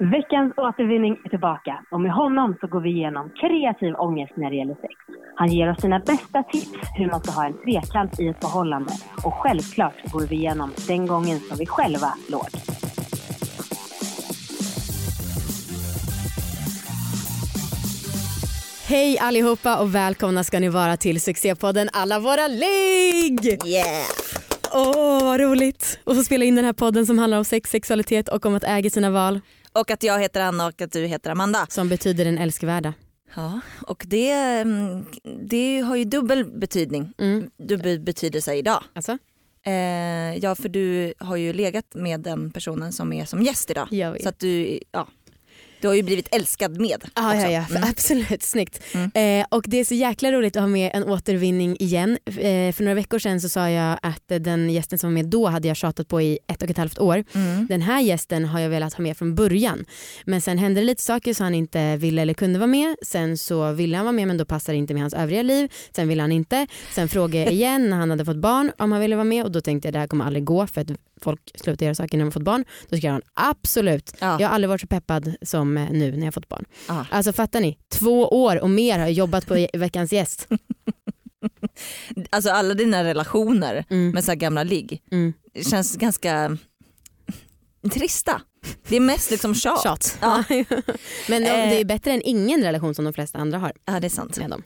Veckans återvinning är tillbaka och med honom så går vi igenom kreativ ångest när det gäller sex. Han ger oss sina bästa tips hur man ska ha en trekant i ett förhållande och självklart går vi igenom den gången som vi själva låg. Hej allihopa och välkomna ska ni vara till succépodden Alla våra ligg! Yeah! Åh vad roligt! Och så spela in den här podden som handlar om sex, sexualitet och om att äga sina val. Och att jag heter Anna och att du heter Amanda. Som betyder den älskvärda. Ja, och det, mm, det har ju dubbel betydning, Mm. dubbel betydelse idag. Alltså? Eh, ja, för du har ju legat med den personen som är som gäst idag. Så att du, ja, du har ju blivit älskad med. Också. ja, ja, Mm. absolut. Snyggt. Mm. Eh, och det är så jäkla roligt att ha med en återvinning igen. Eh, för några veckor sedan så sa jag att den gästen som var med då hade jag tjatat på i ett och ett halvt år. Mm. Den här gästen har jag velat ha med från början. Men sen hände det lite saker så han inte ville eller kunde vara med. Sen så ville han vara med men då passade det inte med hans övriga liv. Sen ville han inte. Sen frågade jag igen när han hade fått barn om han ville vara med och då tänkte jag det här kommer aldrig gå för att folk slutar göra saker när de har fått barn. Då skrev han absolut. Ja. Jag har aldrig varit så peppad som eh, nu när jag fått barn. Ja. Alltså fattar ni? Två år och mer har jag jobbat på veckans gäst. Alltså alla dina relationer Mm. med så här gamla ligg Mm. känns ganska trista. Det är mest liksom tjat. Tjat. Ja. Men de- Eh. det är bättre än ingen relation som de flesta andra har ja, det är sant. med dem.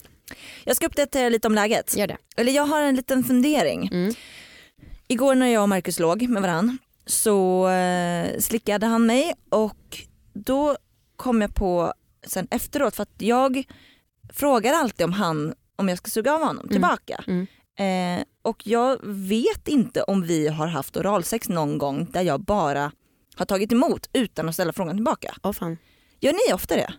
Jag ska uppdatera lite om läget. Gör det. Eller jag har en liten fundering. Mm. Igår när jag och Marcus låg med varann så eh, slickade han mig och då kom jag på sen efteråt för att jag frågar alltid om han om jag ska suga av honom tillbaka. Mm. Eh, och jag vet inte om vi har haft oralsex någon gång där jag bara har tagit emot utan att ställa frågan tillbaka. Åh fan. Gör ni ofta det?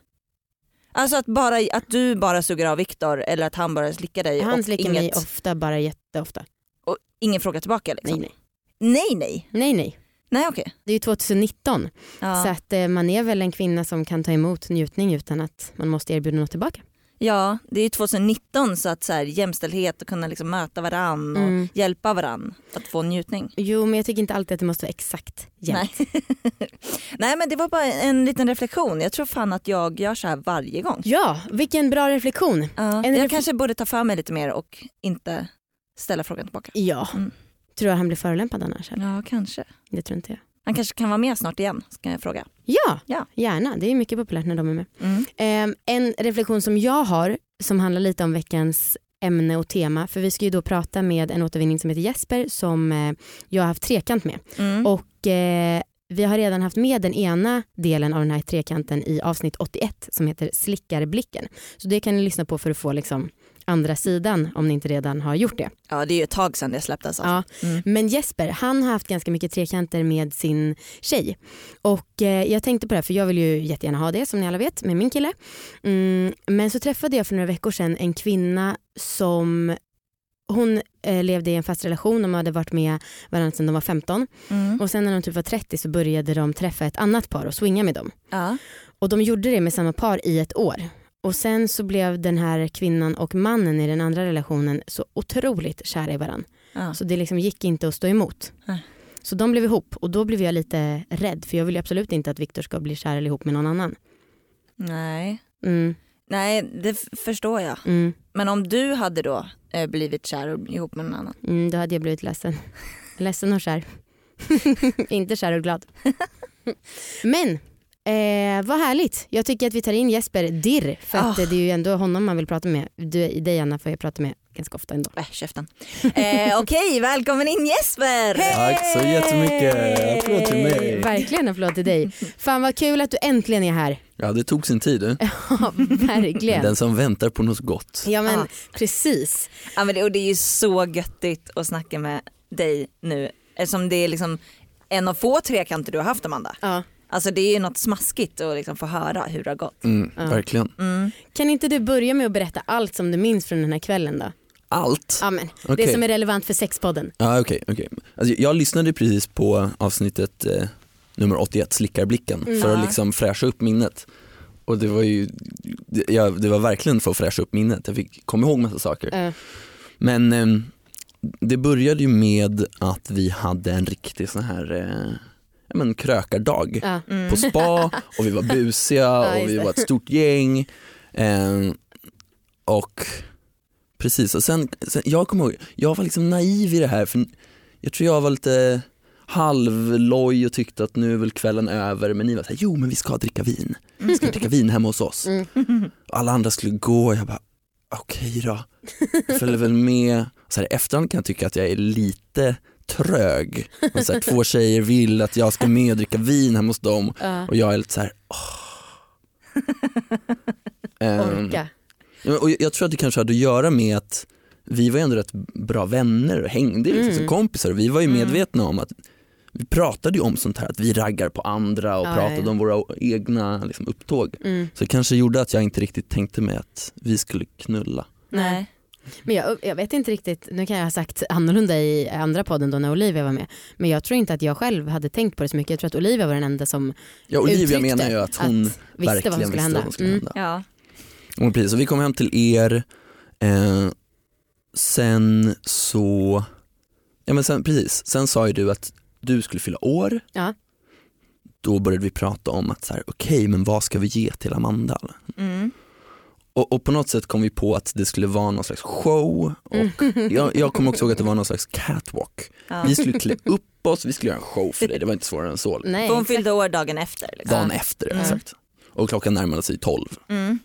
Alltså att, bara, att du bara suger av Viktor eller att han bara slickar dig Han slickar inget, mig ofta, bara jätteofta. och ingen fråga tillbaka? Liksom. Nej nej. nej. Nej nej. Nej nej. Okej. Det är ju 2019 Ja. så att eh, man är väl en kvinna som kan ta emot njutning utan att man måste erbjuda något tillbaka. ja det är ju 2019 så att så här, jämställdhet och kunna liksom möta varann och Mm. hjälpa varann att få njutning. Jo men jag tycker inte alltid att det måste vara exakt jämt. Nej. nej men det var bara en liten reflektion. Jag tror fan att jag gör så här varje gång. Ja, vilken bra reflektion. Ja. En Jag ref- kanske borde ta för mig lite mer och inte ställa frågan tillbaka. Ja. Mm. Tror du han blir förolämpad annars? Eller? Ja kanske. Det tror inte jag. Han kanske kan vara med snart igen ska jag fråga. Ja, Ja. gärna. Det är mycket populärt när de är med. Mm. Ehm, en reflektion som jag har som handlar lite om veckans ämne och tema. För vi ska ju då prata med en återvinning som heter Jesper som eh, jag har haft trekant med. Mm. Och eh, vi har redan haft med den ena delen av den här trekanten i avsnitt 81 som heter Slickarblicken. Så det kan ni lyssna på för att få liksom andra sidan om ni inte redan har gjort det. Ja det är ju ett tag sedan det släpptes. Alltså. Ja. Mm. Men Jesper, han har haft ganska mycket trekanter med sin tjej. Och eh, jag tänkte på det här, för jag vill ju jättegärna ha det som ni alla vet med min kille. Mm, men så träffade jag för några veckor sedan en kvinna som hon eh, levde i en fast relation, de hade varit med varandra sedan de var 15 Mm. och sen när de typ var 30 så började de träffa ett annat par och swinga med dem. Ja. Och de gjorde det med samma par i ett år. Och sen så blev den här kvinnan och mannen i den andra relationen så otroligt kära i varandra. Ja. Så det liksom gick inte att stå emot. Nej. Så de blev ihop och då blev jag lite rädd för jag vill ju absolut inte att Viktor ska bli kär eller ihop med någon annan. Nej. Mm, Nej det förstår jag. mm, Men om du hade då eh, blivit kär och ihop med någon annan. mm, då hade jag blivit ledsen. ledsen och kär. inte kär och glad. Men eh, vad härligt. Jag tycker att vi tar in Jesper Dirr för att Ah. eh, det är ju ändå honom man vill prata med. Du, dig Anna får jag prata med ganska ofta ändå. Äh, käften. Eh, Okej, välkommen in Jesper! Tack så jättemycket. Applåd till mig. Verkligen applåd till dig. Fan vad kul att du äntligen är här. Ja, det tog sin tid. Du. Ja, verkligen. Den som väntar på något gott. Ja men Ja. precis. Ja, men det, och det är ju så göttigt att snacka med dig nu eftersom det är liksom en av få trekanter du har haft Amanda. Ja. Alltså det är ju något smaskigt att liksom få höra hur det har gått. Mm, Ja. Verkligen. Mm. Kan inte du börja med att berätta allt som du minns från den här kvällen då? allt? Ja, men, Okej. Det som är relevant för sexpodden. Ja okej, okej. Alltså, jag lyssnade precis på avsnittet eh, nummer 81, Slickarblicken, Mm. för att liksom fräscha upp minnet. Och det var ju, det, ja, det var verkligen för att fräscha upp minnet, jag fick komma ihåg massa saker. Eh, Men eh, det började ju med att vi hade en riktig sån här eh, men krökardag ja. Mm. på spa och vi var busiga Ja, och vi var ett stort gäng. Eh, och precis, och sen, sen jag kommer ihåg, jag var liksom naiv i det här för jag tror jag var lite halvloj och tyckte att nu är väl kvällen över men ni var såhär, jo men vi ska dricka vin. Vi ska dricka vin hemma hos oss. Mm. Och alla andra skulle gå och jag bara, okej då, jag följer väl med. Så här, efterhand kan jag tycka att jag är lite trög. Och så här, två tjejer vill att jag ska med och dricka vin hemma hos dem Ja. och jag är lite så här, åh. Ehm, Orka. Och jag- tror att det kanske hade att göra med att vi var ju ändå rätt bra vänner och hängde liksom Mm. som kompisar och vi var ju Mm. medvetna om att vi pratade ju om sånt här att vi raggar på andra och Ja, pratade ja. om våra egna liksom, upptåg. Mm. Så det kanske gjorde att jag inte riktigt tänkte mig att vi skulle knulla. Nej. Men jag, jag vet inte riktigt, nu kan jag ha sagt annorlunda i andra podden då när Olivia var med. Men jag tror inte att jag själv hade tänkt på det så mycket. Jag tror att Olivia var den enda som Ja, Olivia menar ju att hon visste vad verkligen som skulle hända. vad som skulle Mm. hända. Ja. Och precis, så vi kom hem till er, eh, sen så, ja men sen, precis, sen sa ju du att du skulle fylla år. Ja. Då började vi prata om att så här, okej men vad ska vi ge till Amanda? Mm. Och, och på något sätt kom vi på att det skulle vara någon slags show och Mm. jag, jag kommer också ihåg att det var någon slags catwalk. Ja. Vi skulle klä upp oss, vi skulle göra en show för dig, det var inte svårare än så. Nej, För hon fyllde år dagen efter. Liksom. Dagen efter, Mm. exakt. Och klockan närmade sig tolv. Mm.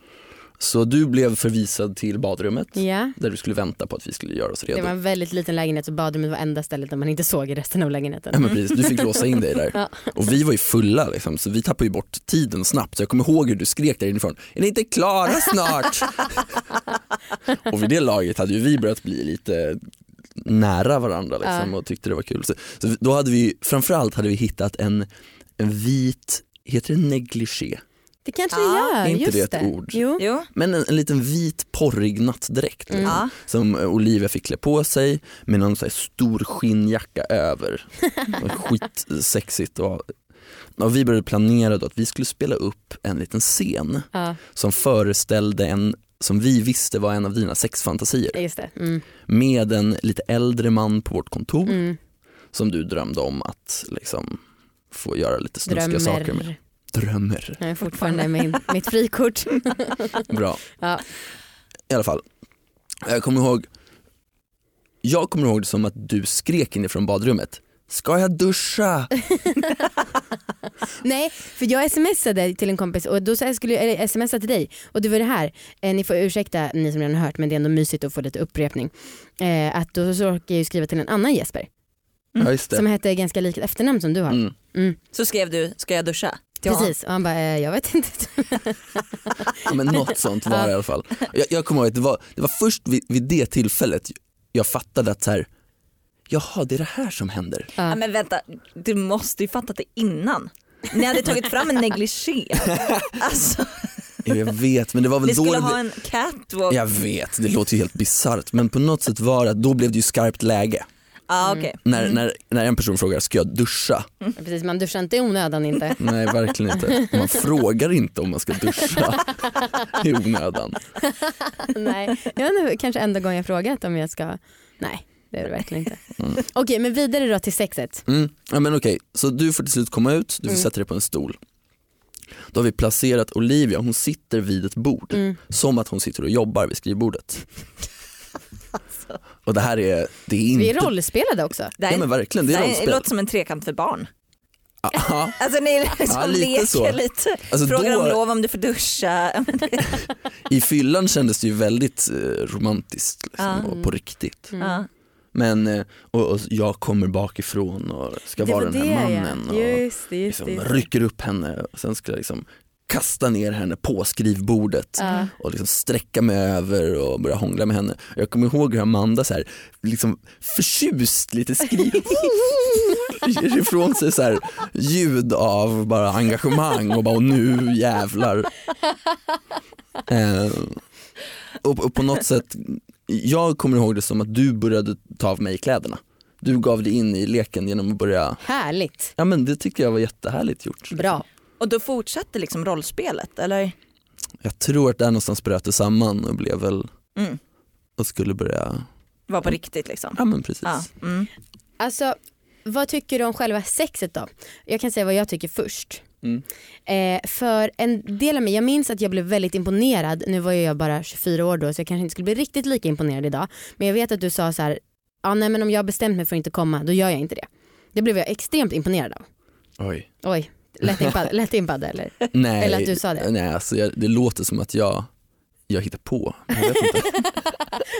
Så du blev förvisad till badrummet Ja, där du skulle vänta på att vi skulle göra oss redo. det var en väldigt liten lägenhet så badrummet var enda stället där man inte såg resten av lägenheten. Ja, men precis, du fick låsa in dig där. Ja. Och vi var ju fulla liksom, så vi tappade ju bort tiden snabbt. Så jag kommer ihåg hur du skrek där inifrån, är ni inte klara snart? och vid det laget hade ju vi börjat bli lite nära varandra liksom, Ja. och tyckte det var kul. Så, så då hade vi, framförallt hade vi hittat en, en vit, heter det negligé? Det kanske Ja, det gör, är inte just det ett det. ord? Jo. Jo. Men en, en liten vit porrig nattdräkt liksom, Ja. som Olivia fick klä på sig med någon så här stor skinnjacka över. Skitsexigt. Och, och vi började planera då att vi skulle spela upp en liten scen Ja, som föreställde en som vi visste var en av dina sexfantasier just det. Mm. med en lite äldre man på vårt kontor Mm. som du drömde om att liksom få göra lite snuskiga saker med. Drömmer. Jag är fortfarande min, mitt frikort. Bra. Ja. I alla fall. Jag kommer ihåg jag kommer ihåg det som att du skrek inifrån badrummet. Ska jag duscha? Nej, för jag smsade till en kompis och då jag skulle jag smsa till dig och det var det här, eh, ni får ursäkta ni som redan har hört men det är ändå mysigt att få lite upprepning. Eh, att då så råkade jag skriva till en annan Jesper Ja just som hette ganska likt efternamn som du har. Mm. Mm. Så skrev du, ska jag duscha? Honom? Precis, och han bara, eh, jag vet inte. Ja, men något sånt var det i alla fall. Jag, jag kommer ihåg att det var, det var först vid, vid det tillfället jag fattade att så här, jaha det är det här som händer. Ja, men vänta, du måste ju fattat det innan. Ni hade tagit fram en negligé. Alltså, Jag vet men det var väl ni då skulle det, ha en catwalk. Jag vet, det låter ju helt bisarrt men på något sätt var det att då blev det ju skarpt läge. Ah, okay. När, när, när en person frågar ska jag duscha? Precis, man duschar inte i onödan inte. Nej verkligen inte. Man frågar inte om man ska duscha i onödan. Nej, jag inte, kanske enda gången jag frågat om jag ska, nej det är det verkligen inte. Okej men vidare då till sexet. Mm. Ja, men okej, så du får till slut komma ut, du får Mm. sätta dig på en stol. Då har vi placerat Olivia, hon sitter vid ett bord Mm. som att hon sitter och jobbar vid skrivbordet. Och det här är, det är inte... Vi är rollspelade också. Det, här, Ja men verkligen, det det, är rollspel. låter som en trekant för barn. Ja, Alltså ni liksom Ja, lite leker så. lite, Alltså, frågar då- om lov om du får duscha. I fyllan kändes det ju väldigt eh, romantiskt liksom, Ja. och på riktigt. Ja. Men eh, och, och jag kommer bakifrån och ska Det vara var den det, här ja. mannen och Just det, just liksom, det. just det. rycker upp henne och sen ska jag liksom kasta ner henne på skrivbordet Ja. och liksom sträcka mig över och börja hångla med henne. Jag kommer ihåg hur Amanda så här, liksom förtjust lite skriver ger ifrån sig så här, ljud av bara engagemang och bara och nu jävlar. Eh, och, och på något sätt jag kommer ihåg det som att du började ta av mig kläderna. Du gav dig in i leken genom att börja, Härligt, ja men det tyckte jag var jättehärligt gjort. bra. Och då fortsatte liksom rollspelet eller? Jag tror att där någonstans bröt det samman och blev väl, Mm. och skulle börja, Var på riktigt liksom? ja men precis. Ja. Mm. Alltså vad tycker du om själva sexet då? Jag kan säga vad jag tycker först. Mm. Eh, för en del av mig, jag minns att jag blev väldigt imponerad, nu var jag bara 24 år då så jag kanske inte skulle bli riktigt lika imponerad idag. Men jag vet att du sa så här, ja nej men om jag har bestämt mig för att inte komma då gör jag inte det. Det blev jag extremt imponerad av. Oj. Oj, impad eller? Nej, Eller att du sa det. Nej alltså jag, det låter som att jag, jag hittar på. Jag vet inte.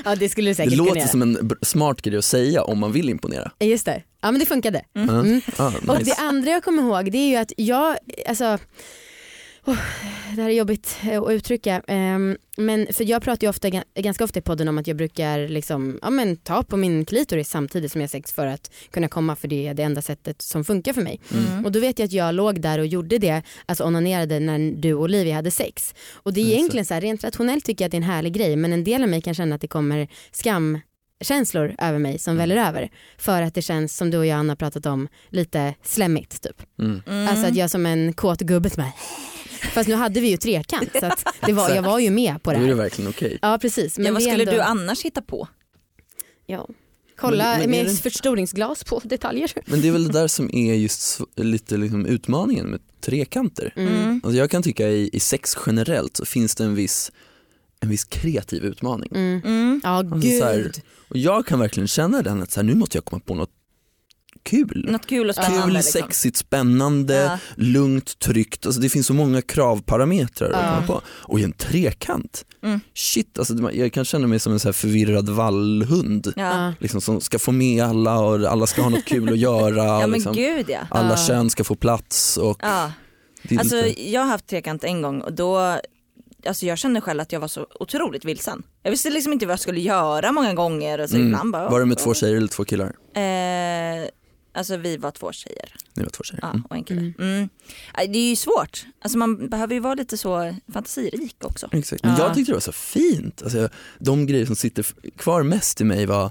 Ja det skulle du Det säkert kunna låter göra. som en smart grej att säga om man vill imponera. Just det, ja men det funkade. Mm. Ja, Och nice. det andra jag kommer ihåg det är ju att jag, alltså oh, det här är jobbigt eh, att uttrycka ehm, men för jag pratar ju ofta, ga- ganska ofta i podden om att jag brukar liksom, ja, men, ta på min klitoris samtidigt som jag har sex för att kunna komma för det är det enda sättet som funkar för mig. Mm. Och då vet jag att jag låg där och gjorde det, alltså onanerade när du och Olivia hade sex. Och det är egentligen så här, rent rationellt tycker jag att det är en härlig grej men en del av mig kan känna att det kommer skamkänslor över mig som väller över. För att det känns som du och jag Anna har pratat om lite slemmigt typ. Mm. Mm. Alltså att jag som en kåt gubbe som bara Fast nu hade vi ju trekant så att det var, jag var ju med på Då det är det här. verkligen okej. Ja precis. Men ja, vad skulle ändå, du annars hitta på? ja. Kolla Men- men med det- förstoringsglas på detaljer. Men det är väl det där som är just lite liksom utmaningen med trekanter. Mm. Alltså jag kan tycka i, i sex generellt så finns det en viss, en viss kreativ utmaning. Mm. Mm. Ja Alltså gud. här, Och jag kan verkligen känna den att så här, nu måste jag komma på något kul. Något kul och spännande. Kul, liksom. sexigt, spännande, Ja. lugnt, tryggt. Alltså det finns så många kravparametrar att Ja. komma på. Och i en trekant, Mm. shit alltså jag kan känna mig som en så här förvirrad vallhund. Ja. Liksom, som ska få med alla och alla ska ha något kul att göra. ja men liksom, gud ja. alla Ja. kön ska få plats. Och Alltså lite, jag har haft trekant en gång och då Alltså jag kände själv att jag var så otroligt vilsen. Jag visste liksom inte vad jag skulle göra många gånger och så Mm. ibland bara var det med två tjejer eller två killar? Eh, alltså vi var två tjejer Ni var två tjejer. ja, Mm. och en kille. Mm. Mm. Det är ju svårt, alltså man behöver ju vara lite så fantasirik också. Exakt. Men Ja. jag tyckte det var så fint. Alltså, de grejer som sitter kvar mest i mig var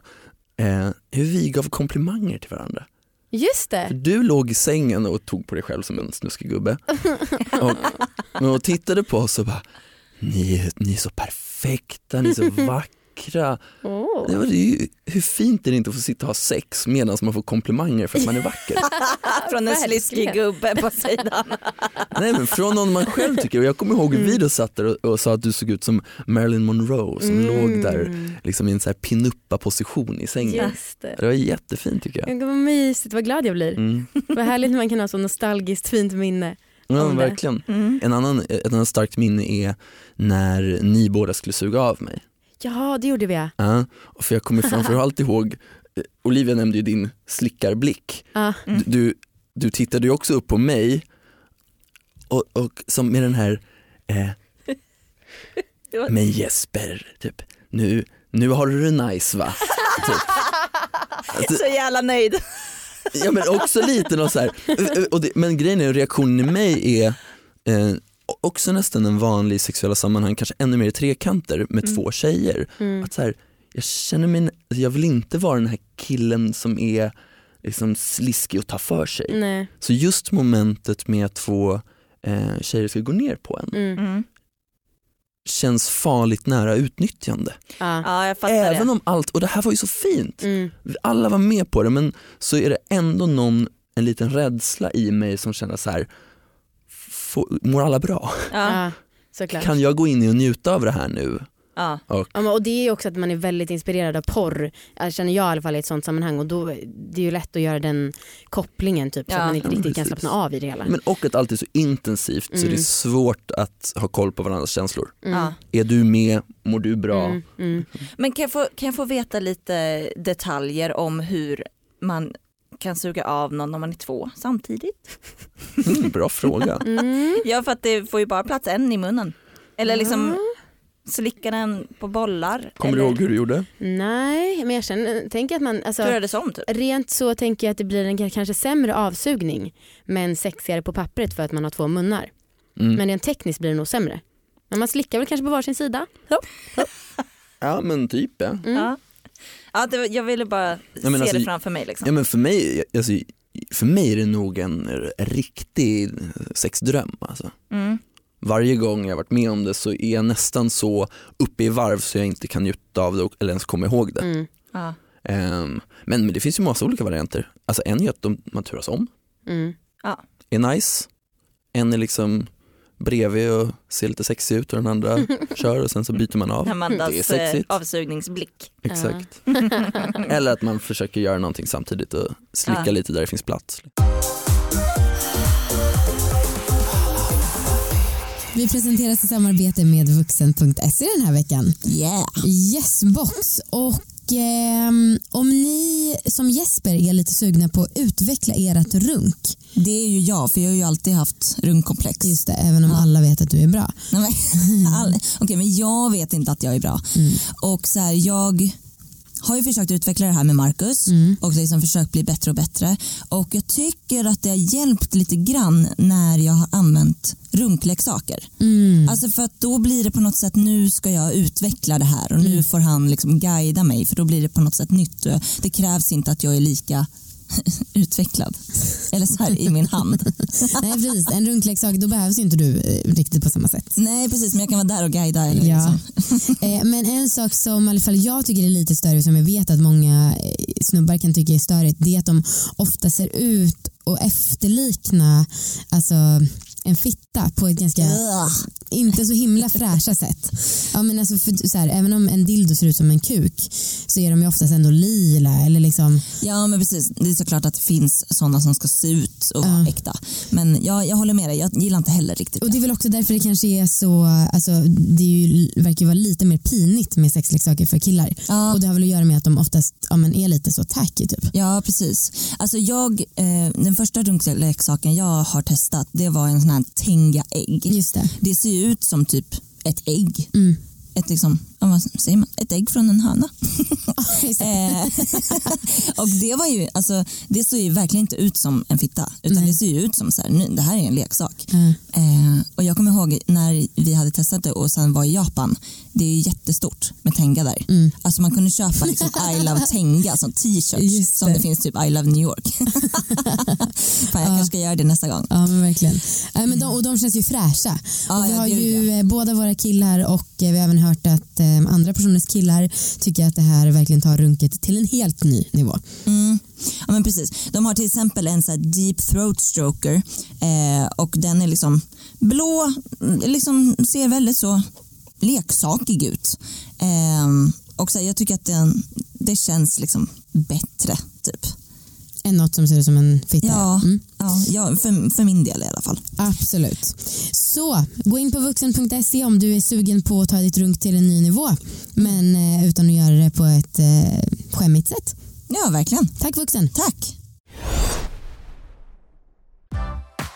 eh, hur vi gav komplimanger till varandra. Just För det. du låg i sängen och tog på dig själv som en snuskig gubbe. och, och tittade på oss och bara, ni är, ni är så perfekta, ni är så vackra. Det var det är ju, hur fint är det inte att få sitta och ha sex medan man får komplimanger för att man är vacker? Från en sliskig gubbe på sidan. Nej men från någon man själv tycker, och jag kommer ihåg hur vi då satt där och, och sa att du såg ut som Marilyn Monroe som Mm. låg där liksom i en så här pinuppa position i sängen. Just det. Det var jättefint tycker jag. Vad mysigt, vad glad jag blir. Mm. Vad härligt när man kan ha så nostalgiskt fint minne. Ja, verkligen. Mm. En annan, ett annat starkt minne är när ni båda skulle suga av mig. Ja det gjorde vi ja. Ja, och för jag kommer framförallt ihåg, eh, Olivia nämnde ju din slickarblick. ja. Mm. Du, du, tittade ju också upp på mig och, och som med den här, eh, men Jesper, typ, nu, nu har du det nice va? Typ. Så jävla nöjd. Ja men också lite något så här. Och det, men grejen är reaktionen i mig är eh, också nästan en vanlig sexuella sammanhang, kanske ännu mer i trekanter med två tjejer. Mm. Att så här, jag känner mig, jag vill inte vara den här killen som är liksom sliskig och tar för sig. Nej. Så just momentet med att två eh, tjejer ska gå ner på en Mm. Mm. känns farligt nära utnyttjande. Ja. Ja jag fattar Även det. om allt, och det här var ju så fint, Mm. alla var med på det men så är det ändå någon, en liten rädsla i mig som känner så här, mår alla bra? Ja. Kan jag gå in i och njuta av det här nu? Ja. Och, Ja, men- och det är ju också att man är väldigt inspirerad av porr, jag känner jag i alla fall i ett sånt sammanhang och då det är ju lätt att göra den kopplingen typ så Ja. att man inte Ja, riktigt kan slappna av i det hela. men och att allt är så intensivt så Mm. det är svårt att ha koll på varandras känslor. Mm. Ja. Är du med? Mår du bra? Mm. Mm. Men kan jag, få, kan jag få veta lite detaljer om hur man kan suga av någon om man är två samtidigt? Mm, bra fråga. Mm. Ja för att det får ju bara plats en i munnen. Eller liksom slicka den på bollar. Kommer eller du ihåg hur du gjorde? Nej men jag känner, tänker att man, alltså, turades om typ? rent så tänker jag att det blir en kanske sämre avsugning men sexigare på pappret för att man har två munnar. Mm. Men rent tekniskt blir det nog sämre. Men man slickar väl kanske på varsin sida? Ja men typ ja. Mm. Ja. Ja, det, jag ville bara men se alltså, det framför mig. Liksom. Ja men för mig, alltså, för mig är det nog en riktig sexdröm alltså. Mm. Varje gång jag varit med om det så är jag nästan så uppe i varv så jag inte kan njuta av det och- eller ens komma ihåg det. Mm. Ja. Ehm, men, men det finns ju massa olika varianter. Alltså en är att de, man turas om, Mm. är nice. En är liksom bredvid och ser lite sexig ut och den andra kör och sen så byter man av. Det är Amandas eh, sexigt. avsugningsblick. Exakt. Eller att man försöker göra någonting samtidigt och slicka Ja. lite där det finns plats. Vi presenteras i samarbete med vuxen.se den här veckan. Yeah. Yesbox. Och ehm, om ni som Jesper är lite sugna på att utveckla ert runk, Det är ju jag, för jag har ju alltid haft runkkomplex. just det, även om alla vet att du är bra. Nej, men, all, okej, men jag vet inte att jag är bra. Och så här, jag har ju försökt utveckla det här med Marcus och liksom försökt bli bättre och bättre. Och jag tycker att det har hjälpt lite grann när jag har använt runkleksaker. Mm. Alltså för att då blir det på något sätt, nu ska jag utveckla det här och nu får han liksom guida mig för då blir det på något sätt nytt. Det krävs inte att jag är lika utvecklad. Eller så här i min hand. Nej precis, en runkleksak då behövs ju inte du eh, riktigt på samma sätt. Nej precis, men jag kan vara där och guida. Eller Ja. liksom. Eh, Men en sak som i alla fall jag tycker är lite större som jag vet att många eh, snubbar kan tycka är störigt det är att de ofta ser ut och efterlikna alltså, en fitta på ett ganska inte så himla fräscha sätt. Ja, men alltså för, så här, även om en dildo ser ut som en kuk så är de ju oftast ändå lila eller liksom Ja men precis, det är såklart att det finns sådana som ska se ut och vara Ja. äkta. Men jag, jag håller med dig, jag gillar inte heller riktigt Och det är väl också därför det kanske är så, alltså, det är ju, verkar ju vara lite mer pinigt med sexleksaker för killar. Ja. Och det har väl att göra med att de oftast ja, men är lite så tacky typ. Ja precis. Alltså jag, eh, den första runkleksaken jag har testat det var en sån här Tenga-ägg. Just det. Det ser ju ut som typ ett ägg. Mm. Ett, liksom, vad säger man? ett ägg från en höna. Eh, och det var ju, alltså, det såg ju verkligen inte ut som en fitta. Utan Nej. det ser ju ut som så här, nu, det här är en leksak. Ja. Eh, och jag kommer ihåg när vi hade testat det och sen var i Japan. Det är ju jättestort med Tenga där. Mm. Alltså man kunde köpa liksom I love Tenga som t-shirts som det. finns typ I love New York. Fan, jag kanske ska göra det nästa gång. Ja men verkligen. Ja, men de, och de känns ju fräscha. Ja, och vi ja, har gud, ju eh, båda våra killar och eh, vi har även hört att Ehm, andra personers killar tycker att det här verkligen tar runket till en helt ny nivå. Mm. Ja, men precis. De har till exempel en så här deep throat stroker eh, och den är liksom blå, liksom ser väldigt så leksakig ut. Eh, och så här, jag tycker att den, det känns liksom bättre. typ. Än något som ser ut som en fitta. Ja, Mm. ja, ja för, för min del i alla fall. Absolut. Så, gå in på vuxen.se om du är sugen på att ta ditt runk till en ny nivå. Men eh, utan att göra det på ett eh, skämmigt sätt. Ja, verkligen. Tack vuxen. Tack.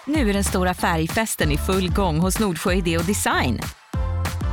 Nu är den stora färgfesten i full gång hos Nordsjö Idé och Design.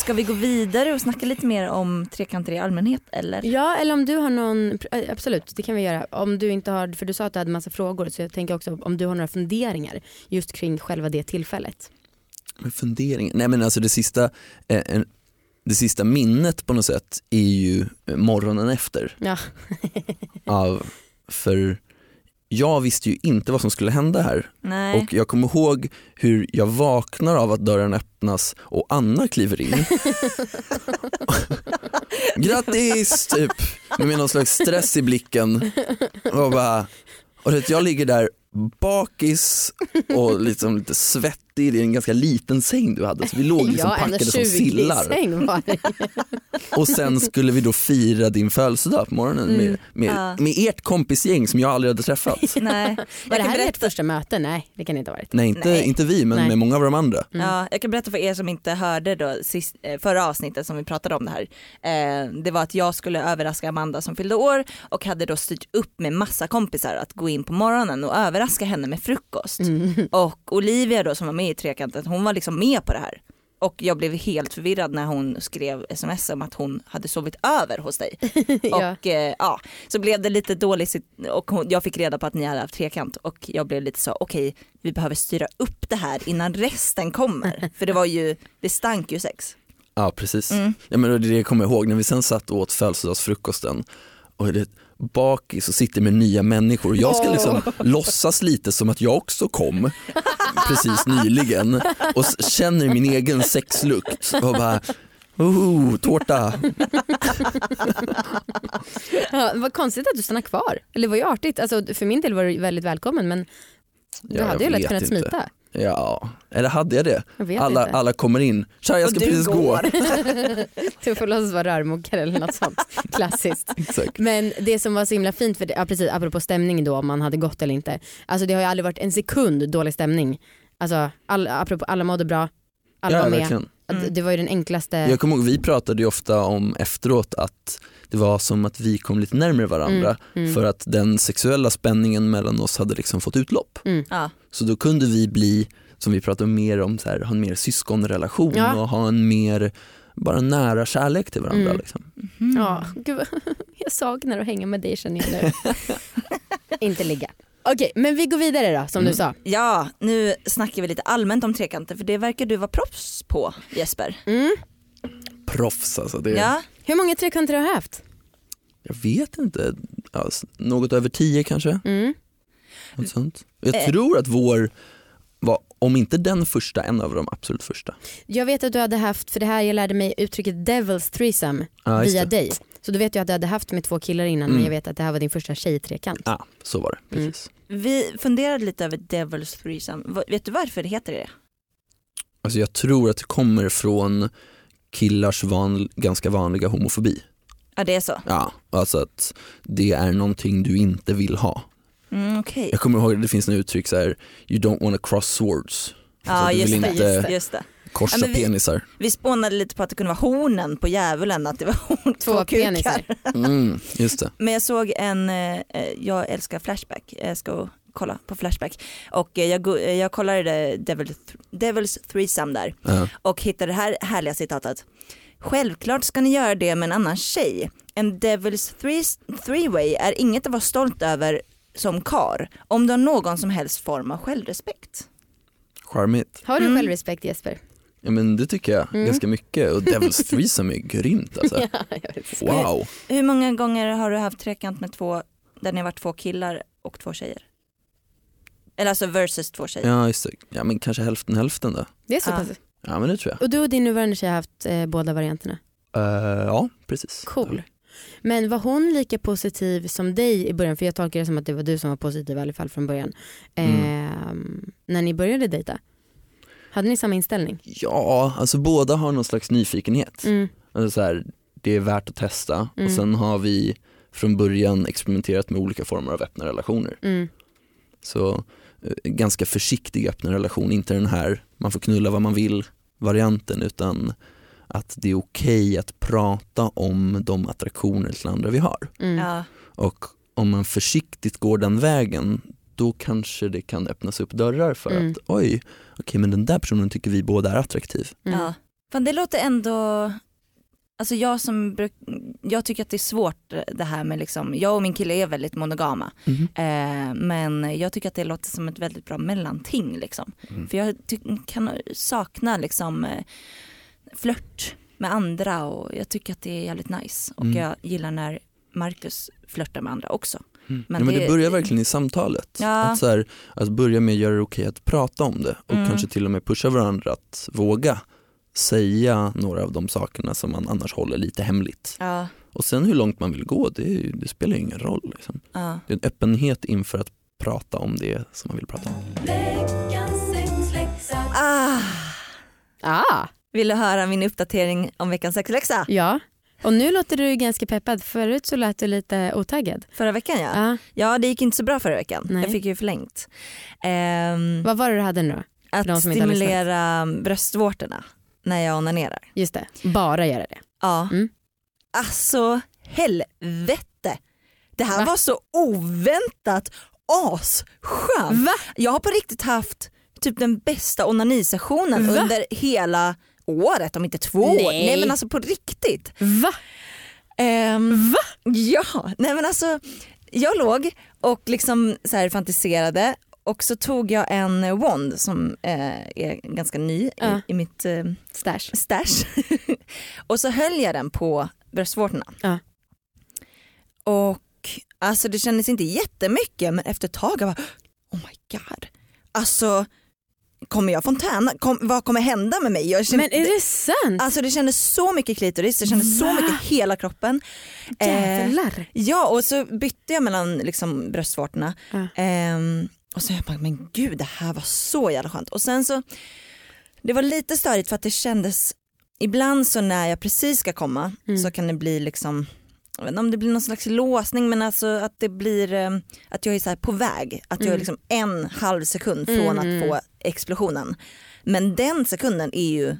Ska vi gå vidare och snacka lite mer om trekanter i allmänhet eller? Ja, eller om du har någon, eh, absolut det kan vi göra. Om du inte har, för du sa att du hade massa frågor så jag tänker också om du har några funderingar just kring själva det tillfället. Men fundering, nej men alltså det sista, eh, det sista minnet på något sätt är ju eh, morgonen efter. Ja. Av, för jag visste ju inte vad som skulle hända här Nej. och jag kommer ihåg hur jag vaknar av att dörren öppnas och Anna kliver in. Grattis typ med någon slags stress i blicken och bara, och jag ligger där bakis och liksom lite svettig, det är en ganska liten säng du hade så vi låg liksom packade som sillar. säng var det. Och sen skulle vi då fira din födelsedag på morgonen med, med, Ja. med ert kompisgäng som jag aldrig hade träffat. Nej. Var Jag det här ert berätta, första möte? Nej, det kan det inte ha varit. Nej inte, Nej. inte vi men Nej. med många av de andra. ja, jag kan berätta för er som inte hörde då, sist, eh, förra avsnittet som vi pratade om det här. Eh, det var att jag skulle överraska Amanda som fyllde år och hade då styrt upp med massa kompisar att gå in på morgonen och överraska henne med frukost. Och Olivia då som var med i trekanten, hon var liksom med på det här. Och jag blev helt förvirrad när hon skrev sms om att hon hade sovit över hos dig. Ja. Och eh, ja, så blev det lite dåligt och hon, jag fick reda på att ni hade haft trekant och jag blev lite så okej vi behöver styra upp det här innan resten kommer. För det var ju, det stank ju sex. Ja precis. Mm. Ja, men det det jag kommer ihåg när vi sen satt och åt födelsedagsfrukosten och det bakis och sitter med nya människor. Jag ska liksom låtsas lite som att jag också kom precis nyligen och känner min egen sexlukt och bara Oh, tårta. Ja, vad konstigt att du stannar kvar. Eller det var ju artigt. Alltså, för min del var du väldigt välkommen men du Ja, hade ju lätt kunnat inte. smita. Ja, eller hade jag det? Jag Alla, inte. alla kommer in, tja jag ska precis gå. går. Du får låtsas vara rörmokare eller något sånt. Klassiskt. Exakt. Men det som var så himla fint, för det, ja, precis, apropå stämning då om man hade gått eller inte. Alltså det har ju aldrig varit en sekund dålig stämning. Alltså all, apropå, alla mådde bra, alla Ja var med. verkligen. Att Det var ju den enklaste. Jag kommer ihåg, vi pratade ju ofta om efteråt att det var som att vi kom lite närmare varandra mm. för att den sexuella spänningen mellan oss hade liksom fått utlopp. Ja. Så då kunde vi bli, som vi pratade mer om, så här, ha en mer syskonrelation Ja. och ha en mer bara nära kärlek till varandra. Mm. Liksom. Ja, gud, jag saknar att hänga med dig känner jag nu. inte ligga. Okej, men vi går vidare då som Mm. du sa. ja, nu snackar vi lite allmänt om trekanter för det verkar du vara proffs på Jesper. Mm. Proffs alltså. Det, Ja, Hur många trekanter har du haft? Jag vet inte, s- något över tio kanske. Mm. Något sånt. Jag Eh. tror att vår var, om inte den första, en av de absolut första. Jag vet att du hade haft, för det här jag lärde mig uttrycket devil's threesome just via det. dig. Så då vet jag att du hade haft med två killar innan Mm. men jag vet att det här var din första tjejtrekant. Ja, så var det. Mm. Precis. vi funderade lite över Devil's Threesome. Vet du varför det heter det? Alltså jag tror att det kommer från killars van, ganska vanliga homofobi. Ja det är så. Ja, alltså att det är någonting du inte vill ha. Mm, Okej. Jag kommer ihåg att det finns en uttryck så här, you don't wanna cross swords. Ja Alltså, just vill det, inte just det, just det. korsa Ja, vi- penisar. Vi spånade lite på att det kunde vara hornen på djävulen, att det var horn, Två två, penisar. kukar. Mm, just det. Men jag såg en, eh, eh, jag älskar Flashback, jag ska kolla på Flashback och eh, jag, eh, jag kollade Devil, Devil's Threesome där Ja. och hittade det här härliga citatet. Självklart ska ni göra det med en annan tjej. En Devil's three- Three-way är inget att vara stolt över som kar om du har någon som helst form av självrespekt. Charmigt. Har du Mm. självrespekt Jesper? Ja men det tycker jag Mm. ganska mycket och Devil's Threesome är grymt alltså. jag vet. Wow. Hur många gånger har du haft trekant med två, där ni har varit två killar och två tjejer? Eller alltså versus två tjejer. Ja just det. Ja men kanske hälften hälften då. Det är så pass. Ja men det tror jag. Och du och din nuvarande tjej har haft eh, båda varianterna. Eh, ja precis. Cool. Men var hon lika positiv som dig i början? För jag tolkar det som att det var du som var positiv i alla fall från början. Ehm, när ni började dejta. Hade ni samma inställning? Ja, alltså båda har någon slags nyfikenhet. Mm. Alltså så här, det är värt att testa Mm. och sen har vi från början experimenterat med olika former av öppna relationer. Mm. Så eh, ganska försiktig öppen relation, inte den här man får knulla vad man vill varianten utan att det är okej att prata om de attraktioner till andra vi har. Mm. Ja. Och om man försiktigt går den vägen då kanske det kan öppnas upp dörrar för Mm. att oj, okej men den där personen tycker vi båda är attraktiv. Mm. Ja. Fan, det låter ändå, alltså jag som bruk, jag tycker att det är svårt eh, det här med liksom, jag och min kille är väldigt monogama. Mhm. Eh, men jag tycker att det låter som ett väldigt bra mellanting liksom. Mm. För jag kan sakna liksom eh, flört med andra och jag tycker att det är jävligt nice. Och Mm. jag gillar när Marcus flörtar med andra också. Men, Men ja, men det, det- börjar verkligen i samtalet. Ja. Att, så här, att börja med att göra det okej att prata om det och Mm. kanske till och med pusha varandra att våga säga några av de sakerna som man annars håller lite hemligt. Ja, Och sen hur långt man vill gå, det, det spelar ju ingen roll. Liksom. ja. Det är en öppenhet inför att prata om det som man vill prata om. Ah, Ah, vill du höra min uppdatering om veckans sexläxa? ja. Och nu låter du ganska peppad. Förut så lät du lite otaggad. Förra veckan ja. Ja. Ja det gick inte så bra förra veckan. Nej. Jag fick ju förlängt. Ehm, Vad var det du hade nu då? att stimulera bröstvårtorna när jag onanerar. Just det, bara göra det. Ja. Mm. Alltså helvete. Det här Va? var så oväntat asskönt. Va? Jag har på riktigt haft typ den bästa onanisessionen Va? under hela året om inte två år. Nej. Nej men alltså på riktigt. Va? Ehm, Ja, nej men alltså jag låg och liksom så här fantiserade och så tog jag en wand som eh, är ganska ny Ja. i, i mitt eh, Stash. stash. och så höll jag den på bröstvårtorna. Ja. Och alltså det kändes inte jättemycket men efter ett tag jag bara oh my god. Alltså kommer jag fontäna? Kom, vad kommer hända med mig? Kände, Men är det sant? Alltså det kändes så mycket klitoris, det kändes så Va? mycket hela kroppen. Eh, Jävlar. Ja och så bytte jag mellan liksom, bröstvårtorna. Ja. Ehm, och så jag bara, men gud det här var så jävla skönt. Och sen så, det var lite störigt för att det kändes, ibland så när jag precis ska komma Mm. så kan det bli liksom, jag vet inte om det blir någon slags låsning men alltså att det blir, eh, att jag är så på väg. Att jag är Mm. liksom en halv sekund från Mm. att få explosionen. Men den sekunden är ju,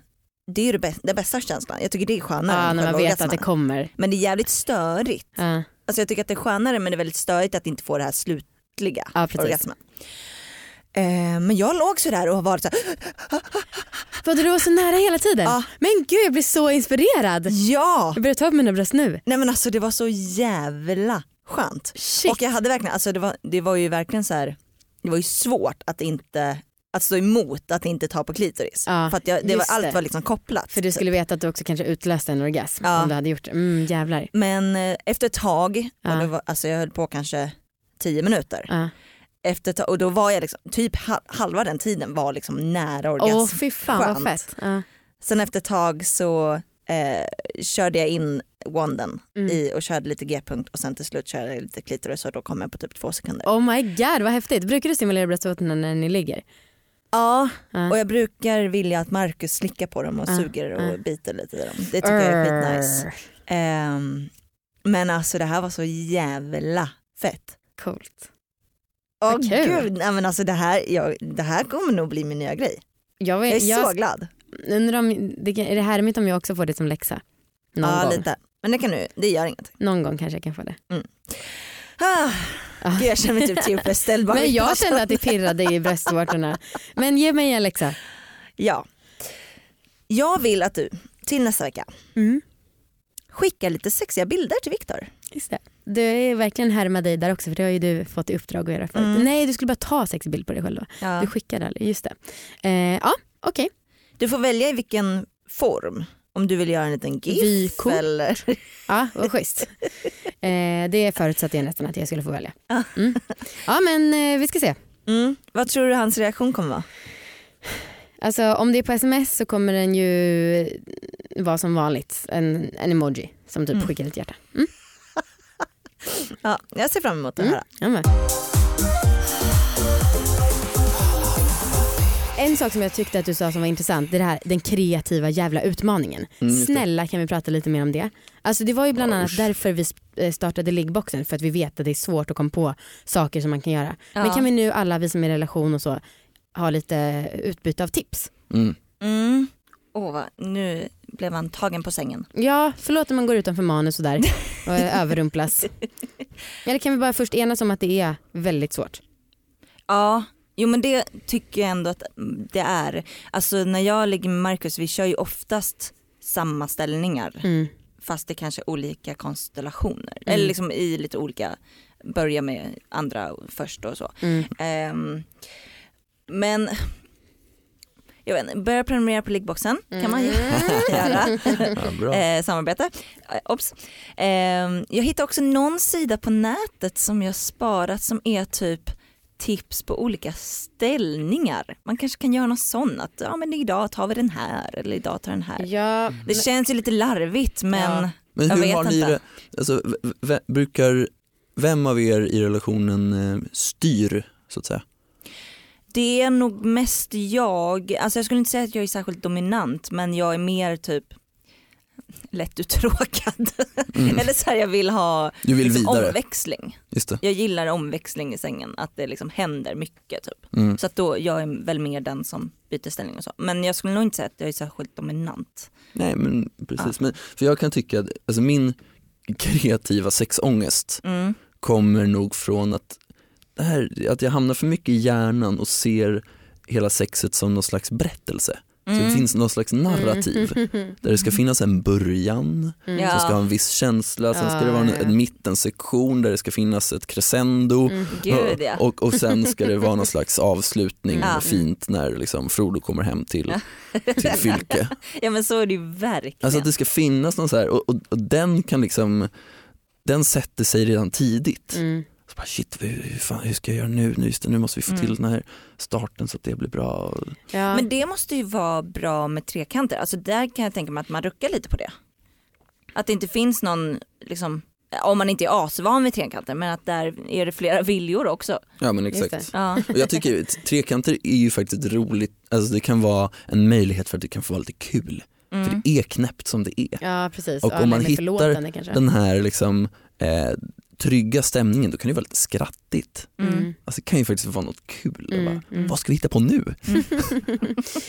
det är ju det bästa, den bästa känslan. Jag tycker det är skönare Ja, när man vet att det kommer. Men det är jävligt störigt. Ja. Alltså jag tycker att det är skönare men det är väldigt störigt att inte få det här slutliga Ja, precis. orgasmen. Eh, men jag låg sådär och har varit såhär, Vadå du var så nära hela tiden? Ja. Men gud jag blir så inspirerad. ja! Jag börjar ta upp mina bröst nu. Nej men alltså det var så jävla skönt. Shit. Och jag hade verkligen, alltså det var, det var ju verkligen så här, det var ju svårt att inte att stå emot att inte ta på klitoris. Ja, För att jag, det var, allt var liksom kopplat. För du skulle veta att du också kanske utlöste en orgasm Ja. om du hade gjort det. Mm, jävlar. Men eh, efter ett tag, Ja. var, alltså jag höll på kanske tio minuter. Ja. Efter och då var jag liksom, typ ha- halva den tiden var liksom nära orgasm. Åh fy fan vad fett. Ja. Sen efter ett tag så eh, körde jag in wanden Mm. i och körde lite g-punkt och sen till slut körde jag lite klitoris och då kom jag på typ två sekunder. Oh my god vad häftigt. Brukar du stimulera bröstvårtorna när ni ligger? Ja, Ja. och jag brukar vilja att Marcus slickar på dem och Ja, suger och ja. biter lite i dem. Det tycker jag är skitnice. Ehm, men alltså det här var så jävla fett. Coolt. Åh kul. gud, nej men alltså det här, jag, det här kommer nog bli min nya grej. Jag, Jag är jag så glad. undrar om, det, är det härligt om jag också får det som läxa? Någon, Ja gång. lite. Men det kan du, det gör inget. Någon gång kanske jag kan få det. Ah, Ah. gud, jag känner mig typ tillfredsställd bara Men jag kände att det pirrade i bröstvårtorna. Men ge mig en läxa. Ja. Jag vill att du till nästa vecka Mm. skickar lite sexiga bilder till Viktor. Just det. Du är verkligen härma dig där också för det har ju du fått i uppdrag att göra förut. Mm. Nej du skulle bara ta sex bild på dig själv. Ja. Du skickade aldrig, just det. Eh, ja okej. Du får välja i vilken form. Om du vill göra en liten GIF Vykort. eller... Ja vad schysst. Eh, det förutsatte jag nästan att jag skulle få välja. Ja. Mm. Ja men eh, vi ska se. Mm. Vad tror du hans reaktion kommer vara? Alltså om det är på sms så kommer den ju vara som vanligt. En, en emoji som typ Mm. skickar ett hjärta. Mm. Ja, jag ser fram emot att Mm. höra. Men. En sak som jag tyckte att du sa som var intressant det är det här, den kreativa jävla utmaningen. Mm. Snälla kan vi prata lite mer om det? Alltså det var ju bland annat usch. därför vi eh, startade liggboxen för att vi vet att det är svårt att komma på saker som man kan göra. Men Ja. kan vi nu alla vi som är i relation och så ha lite utbyte av tips? Mm. Mm. Åh, nu blev han tagen på sängen. Ja, förlåt om man går utanför manus och där och eh, överrumplas. Eller kan vi bara först enas om att det är väldigt svårt? Ja, jo men det tycker jag ändå att det är. Alltså när jag ligger med Marcus, vi kör ju oftast samma ställningar Mm. fast det kanske är olika konstellationer. Mm. Eller liksom i lite olika, börja med andra först och så. Mm. Ehm, men jag vet inte, börja prenumerera på liggboxen kan man ju göra. Ja. Eh, samarbete. Eh, Ops. Ehm, jag hittade också någon sida på nätet som jag sparat som är typ tips på olika ställningar. Man kanske kan göra något sånt att ja men idag tar vi den här eller idag tar den här. Ja, Det känns ju lite larvigt men Ja. Men jag hur vet har ni inte. det, alltså, brukar, vem av er i relationen eh, styr så att säga? Det är nog mest jag, alltså jag skulle inte säga att jag är särskilt dominant men jag är mer typ lätt uttråkad. Mm. Eller så här, jag vill ha Du vill liksom, omväxling. Jag gillar omväxling i sängen, att det liksom händer mycket typ. Mm. Så att då, jag är väl mer den som byter ställning och så. Men jag skulle nog inte säga att jag är särskilt dominant. Nej men precis, men, för jag kan tycka att alltså, min kreativa sexångest Mm. kommer nog från att, det här, att jag hamnar för mycket i hjärnan och ser hela sexet som någon slags berättelse. Så Mm. det finns någon slags narrativ där det ska finnas en början Ja. som ska ha en viss känsla, sen ska det vara en, en mittensektion där det ska finnas ett crescendo Mm. Gud ja. och, och sen ska det vara någon slags avslutning Ja. fint när liksom Frodo kommer hem till, till Fylke. ja men så är det ju verkligen. Alltså att det ska finnas någon så här och, och, och den kan liksom, den sätter sig redan tidigt. Mm. Så bara, shit, hur, fan, hur ska jag göra nu? Nu, just det, nu måste vi få Mm. till den här starten så att det blir bra. Ja. Men det måste ju vara bra med trekanter. Alltså där kan jag tänka mig att man ruckar lite på det. Att det inte finns någon, liksom, om man inte är asvan vid trekanter, men att där är det flera viljor också. Ja men exakt. Ja. Och jag tycker att trekanter är ju faktiskt roligt, alltså det kan vara en möjlighet för att det kan få vara lite kul. För Mm. det är knäppt som det är. ja precis, Och ja, om man hittar. Den här liksom, eh, trygga stämningen, då kan det vara lite skrattigt. Mm. Alltså det kan ju faktiskt vara något kul. Mm, Bara, mm. Vad ska vi hitta på nu?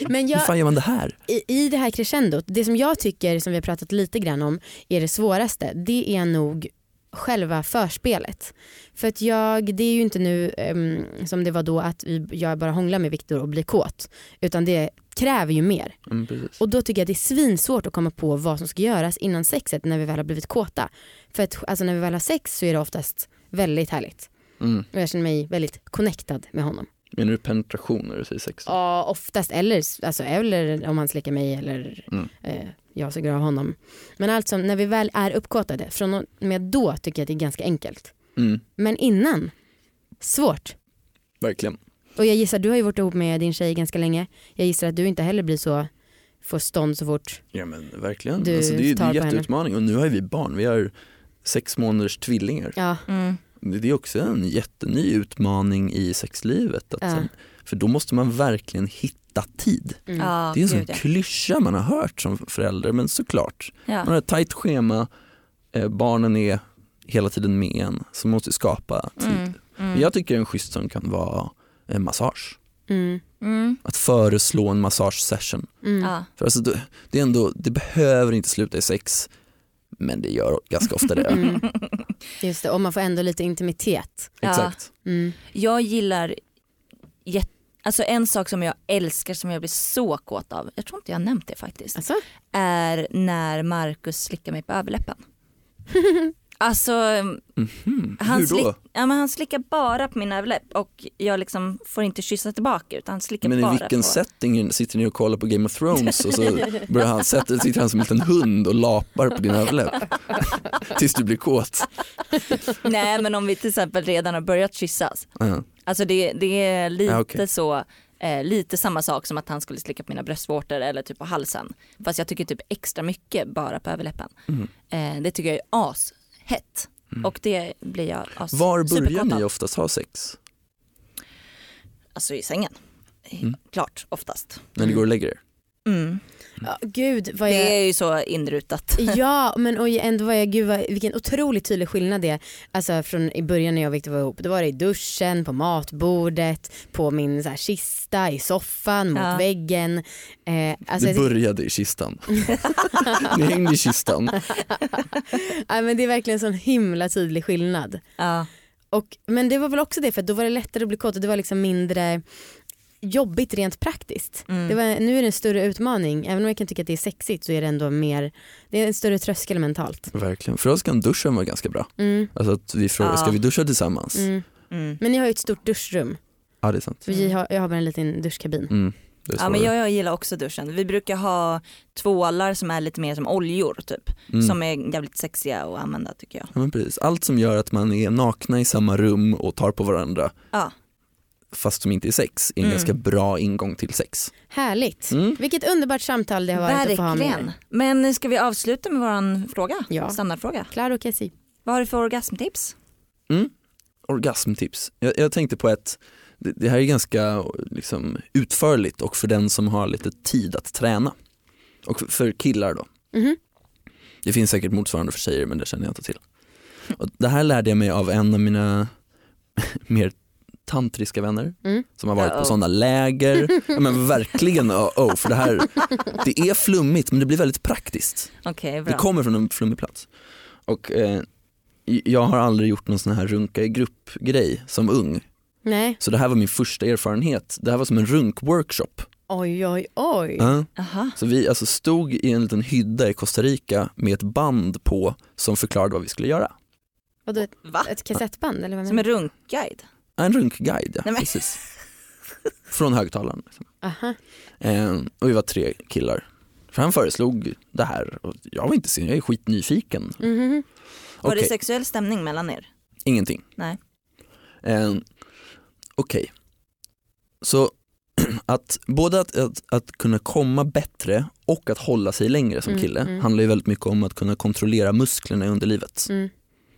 Men Hur jag, fan gör man det här? i, i det här crescendot, det som jag tycker som vi har pratat lite grann om är det svåraste, det är nog själva förspelet. För att jag, det är ju inte nu em, som det var då att vi, jag bara hånglar med Viktor och blir kåt. Utan det kräver ju mer. Mm. Och då tycker jag det är svinsvårt att komma på vad som ska göras innan sexet när vi väl har blivit kåta. För att alltså, när vi väl har sex så är det oftast väldigt härligt. Mm. Och jag känner mig väldigt connectad med honom. Menar du penetration när du säger sex? Ja oftast eller, alltså, eller om han slickar mig eller Mm. eh, jag suger av honom. Men alltså när vi väl är uppkåtade, från och med då tycker jag att det är ganska enkelt. Mm, Men innan, svårt. verkligen. Och jag gissar, du har ju varit ihop med din tjej ganska länge. Jag gissar att du inte heller blir så, får stånd så fort. Ja men verkligen. Du alltså, det är ju det är tar en jätteutmaning och nu har ju vi barn. Vi har sex månaders tvillingar. Ja, Mm. Det är också en jätteny utmaning i sexlivet. Att Ja. sen, för då måste man verkligen hitta tid. mm. Ja, Det är en sån klyscha man har hört som förälder men såklart. Man Ja. har ett tajt schema, eh, barnen är hela tiden med en så man måste skapa tid. Mm. Mm. jag tycker en schysst som kan vara en massage. Mm. Mm. Att föreslå en massagesession. Mm. Ja. För alltså, det, är ändå, det behöver inte sluta i sex men det gör ganska ofta det. Mm. Just det, och man får ändå lite intimitet. Ja. Exakt. Mm. Jag gillar, alltså en sak som jag älskar som jag blir så kåt av, jag tror inte jag har nämnt det faktiskt, Alltså? är när Markus slickar mig på överläppen. Alltså Mhm. han, Hur då? slick, ja, men han slickar bara på min överläpp och jag liksom får inte kyssa tillbaka utan han slickar Men i bara vilken på. setting sitter ni och kollar på Game of Thrones och så börjar han, sätter, sitter han som en liten hund och lapar på din överläpp tills du blir kåt. Nej men om vi till exempel redan har börjat kyssas. Ja. Alltså det, det är lite Ja, okej. så, eh, lite samma sak som att han skulle slicka på mina bröstvårtor eller typ på halsen. Fast jag tycker typ extra mycket bara på överläppen. Mm. Eh, det tycker jag är ashett. Och det blir jag as Var börjar ni oftast ha sex? Alltså i sängen. Mm. Klart, oftast. När ni går och lägger er? Mm. Ja, gud vad jag... Det är ju så inrutat. Ja men och ändå var jag, gud vad, vilken otroligt tydlig skillnad det är. Alltså från i början när jag och Victor var ihop, då var det i duschen, på matbordet, på min så här, kista, i soffan, mot Ja. väggen. Eh, alltså, Det började i kistan. ni hängde i kistan. ja, men det är verkligen en sån himla tydlig skillnad. Ja. Och, men det var väl också det för att då var det lättare att bli kåt och det var liksom mindre jobbigt rent praktiskt. Mm. Det var, nu är det en större utmaning, även om jag kan tycka att det är sexigt så är det ändå mer, det är en större tröskel mentalt. Verkligen. För oss kan duschen vara ganska bra. Mm, Alltså att vi frågar, Ja. ska vi duscha tillsammans? mm. Mm. Men ni har ju ett stort duschrum, Ja det är sant. vi har, jag har bara en liten duschkabin. Mm. Ja men jag, jag gillar också duschen. Vi brukar ha tvålar som är lite mer som oljor typ. Mm. Som är jävligt sexiga att använda tycker jag. Ja, men precis. Allt som gör att man är nakna i samma rum och tar på varandra Ja. Fast som inte är sex är en Mm. ganska bra ingång till sex. Härligt. Mm. Vilket underbart samtal det har varit att få ha med Verkligen. Men ska vi avsluta med våran fråga? Ja. Standardfråga. Klara och Cassie. Vad har du för orgasmtips? Mm. Orgasmtips. Jag, jag tänkte på ett, det, det här är ganska liksom, utförligt och för den som har lite tid att träna. Och för, för killar då. Mhm. Det finns säkert motsvarande för tjejer men det känner jag inte till. Och det här lärde jag mig av en av mina mer tantriska vänner Mm. som har varit Uh-oh. på sådana läger. Ja, men verkligen oh, oh, för det här, det är flummigt men det blir väldigt praktiskt. Det bra. kommer från en flummig plats. Och eh, jag har aldrig gjort någon sån här runka i grupp grej som ung. Nej. Så det här var min första erfarenhet. Det här var som en runkworkshop. Oj oj oj. Ja. Aha. Så vi alltså stod i en liten hydda i Costa Rica med ett band på som förklarade vad vi skulle göra. Vadå ett, Va? ett kassettband eller vad Som en runkguide? En runkguide, ja, Nej, precis. Från högtalaren. Liksom. Aha. Eh, och vi var tre killar. För han föreslog det här och jag var inte sen, jag är skitnyfiken. Mhm. Var Okej, det sexuell stämning mellan er? ingenting. Nej. Eh, Okej, så att både att, att, att kunna komma bättre och att hålla sig längre som Mm, kille mm. handlar ju väldigt mycket om att kunna kontrollera musklerna i underlivet. Mm.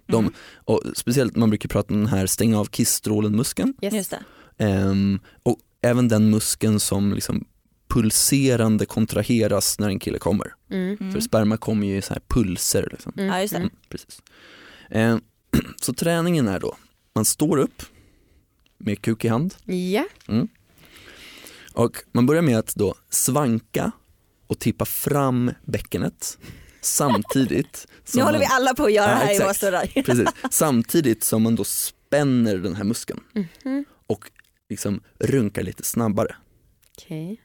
De, Mm. och speciellt man brukar prata om den här stänga av kissstrålen-muskeln Yes. Just det. Ehm, och även den muskeln som liksom pulserande kontraheras när en kille kommer. Mm. Mm. För sperma kommer ju i så här pulser. Liksom. Mm. Ja just det. Mm, precis. Ehm, så träningen är då, man står upp med kuk i hand Ja. och man börjar med att då svanka och tippa fram bäckenet samtidigt. som Nu håller man- vi alla på att göra Ja, här i exakt. våra störrar. Precis. Samtidigt som man då spänner den här muskeln Mhm. och liksom runkar lite snabbare. Okej.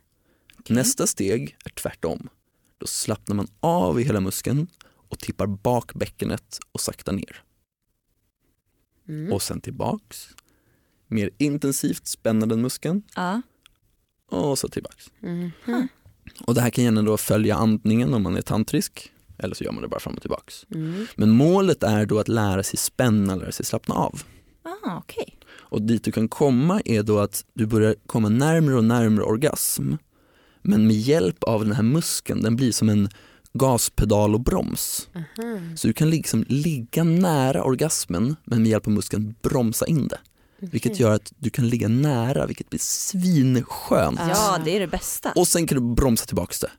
Nästa steg är tvärtom. Då slappnar man av i hela muskeln och tippar bak bäckenet och sakta ner. Mm. Och sen tillbaks. Mer intensivt spänna den muskeln Ja. och så tillbaks. Mhm. Och det här kan gärna då följa andningen om man är tantrisk eller så gör man det bara fram och tillbaks. Mm. Men målet är då att lära sig spänna, lära sig slappna av. Ah, okej. Och dit du kan komma är då att du börjar komma närmare och närmare orgasm. Men med hjälp av den här muskeln, den blir som en gaspedal och broms. Aha. Så du kan liksom ligga nära orgasmen men med hjälp av muskeln bromsa in det. Vilket gör att du kan ligga nära vilket blir svinskönt. Ja det är det bästa. Och sen kan du bromsa tillbaks det.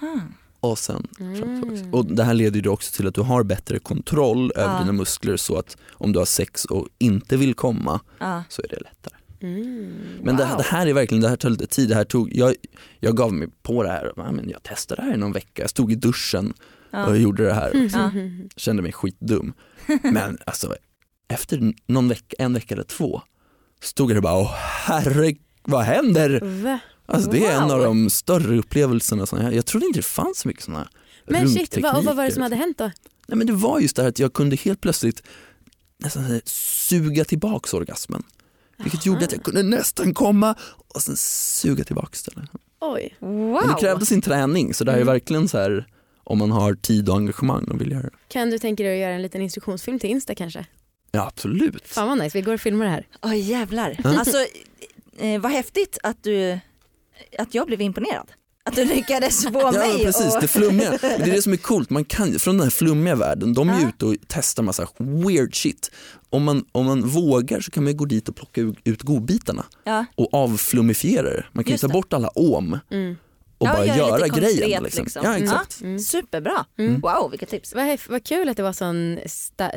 Hmm. Och sen. Mm. Och det här leder ju också till att du har bättre kontroll över Ja. dina muskler så att om du har sex och inte vill komma Ja. så är det lättare. Mm. Men det, Wow. det här är verkligen, det här tar lite tid. Det här tog, jag, jag gav mig på det här, men jag testade det här i någon vecka. Jag stod i duschen Ja. och gjorde det här. Ja. Kände mig skitdum. Men alltså efter någon vecka, en vecka eller två stod jag där och bara, åh herre, vad händer? Alltså det är en av Wow. de större upplevelserna. Som jag, jag trodde inte det fanns så mycket sådana Men shit, vad, och vad var det som hade hänt då? Nej men det var just det här att jag kunde helt plötsligt nästan suga tillbaks orgasmen. Vilket gjorde att jag kunde nästan komma och sen suga tillbaks den. Oj. Wow. Men det krävde sin träning så det här är Mm. verkligen så här om man har tid och engagemang och vill göra det. Kan du tänka dig att göra en liten instruktionsfilm till Insta kanske? Ja absolut. Fan vad nice, vi går och filmar det här. Oj jävlar. Alltså eh, vad häftigt att du, att jag blev imponerad. Att du lyckades få Ja mig precis, och... det flummiga. Men det är det som är coolt, man kan, från den här flummiga världen, de är Ja. ute och testar massa weird shit. Om man, om man vågar så kan man ju gå dit och plocka ut- ut godbitarna Ja. och avflummifiera det. Man kan ju Just ta det. bort alla om Mm. och Ja, bara göra lite göra konkret, grejen. Liksom. liksom. Ja exakt. Mm. Superbra. Mm. Wow vilket tips. Vad, vad kul att det var sån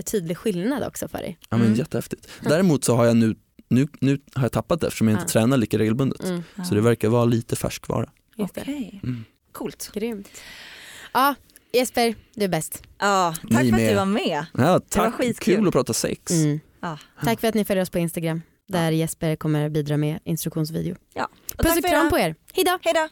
tydlig skillnad också för dig. Ja, men Mm. Jättehäftigt. Däremot så har jag nu, nu, nu har jag tappat det eftersom jag inte Ja. tränar lika regelbundet. Mm. Så det verkar vara lite färskvara. Det. Okej. Mm. Coolt. Grymt. Ja, Jesper, du är bäst. Ja, tack Ni för att med. du var med. Ja, tack, skitkul. kul att prata sex. Mm. Ja. Tack för att ni följer oss på Instagram där Jesper kommer bidra med instruktionsvideo. Ja. Och Puss och kram på er. Hejdå! Hej då.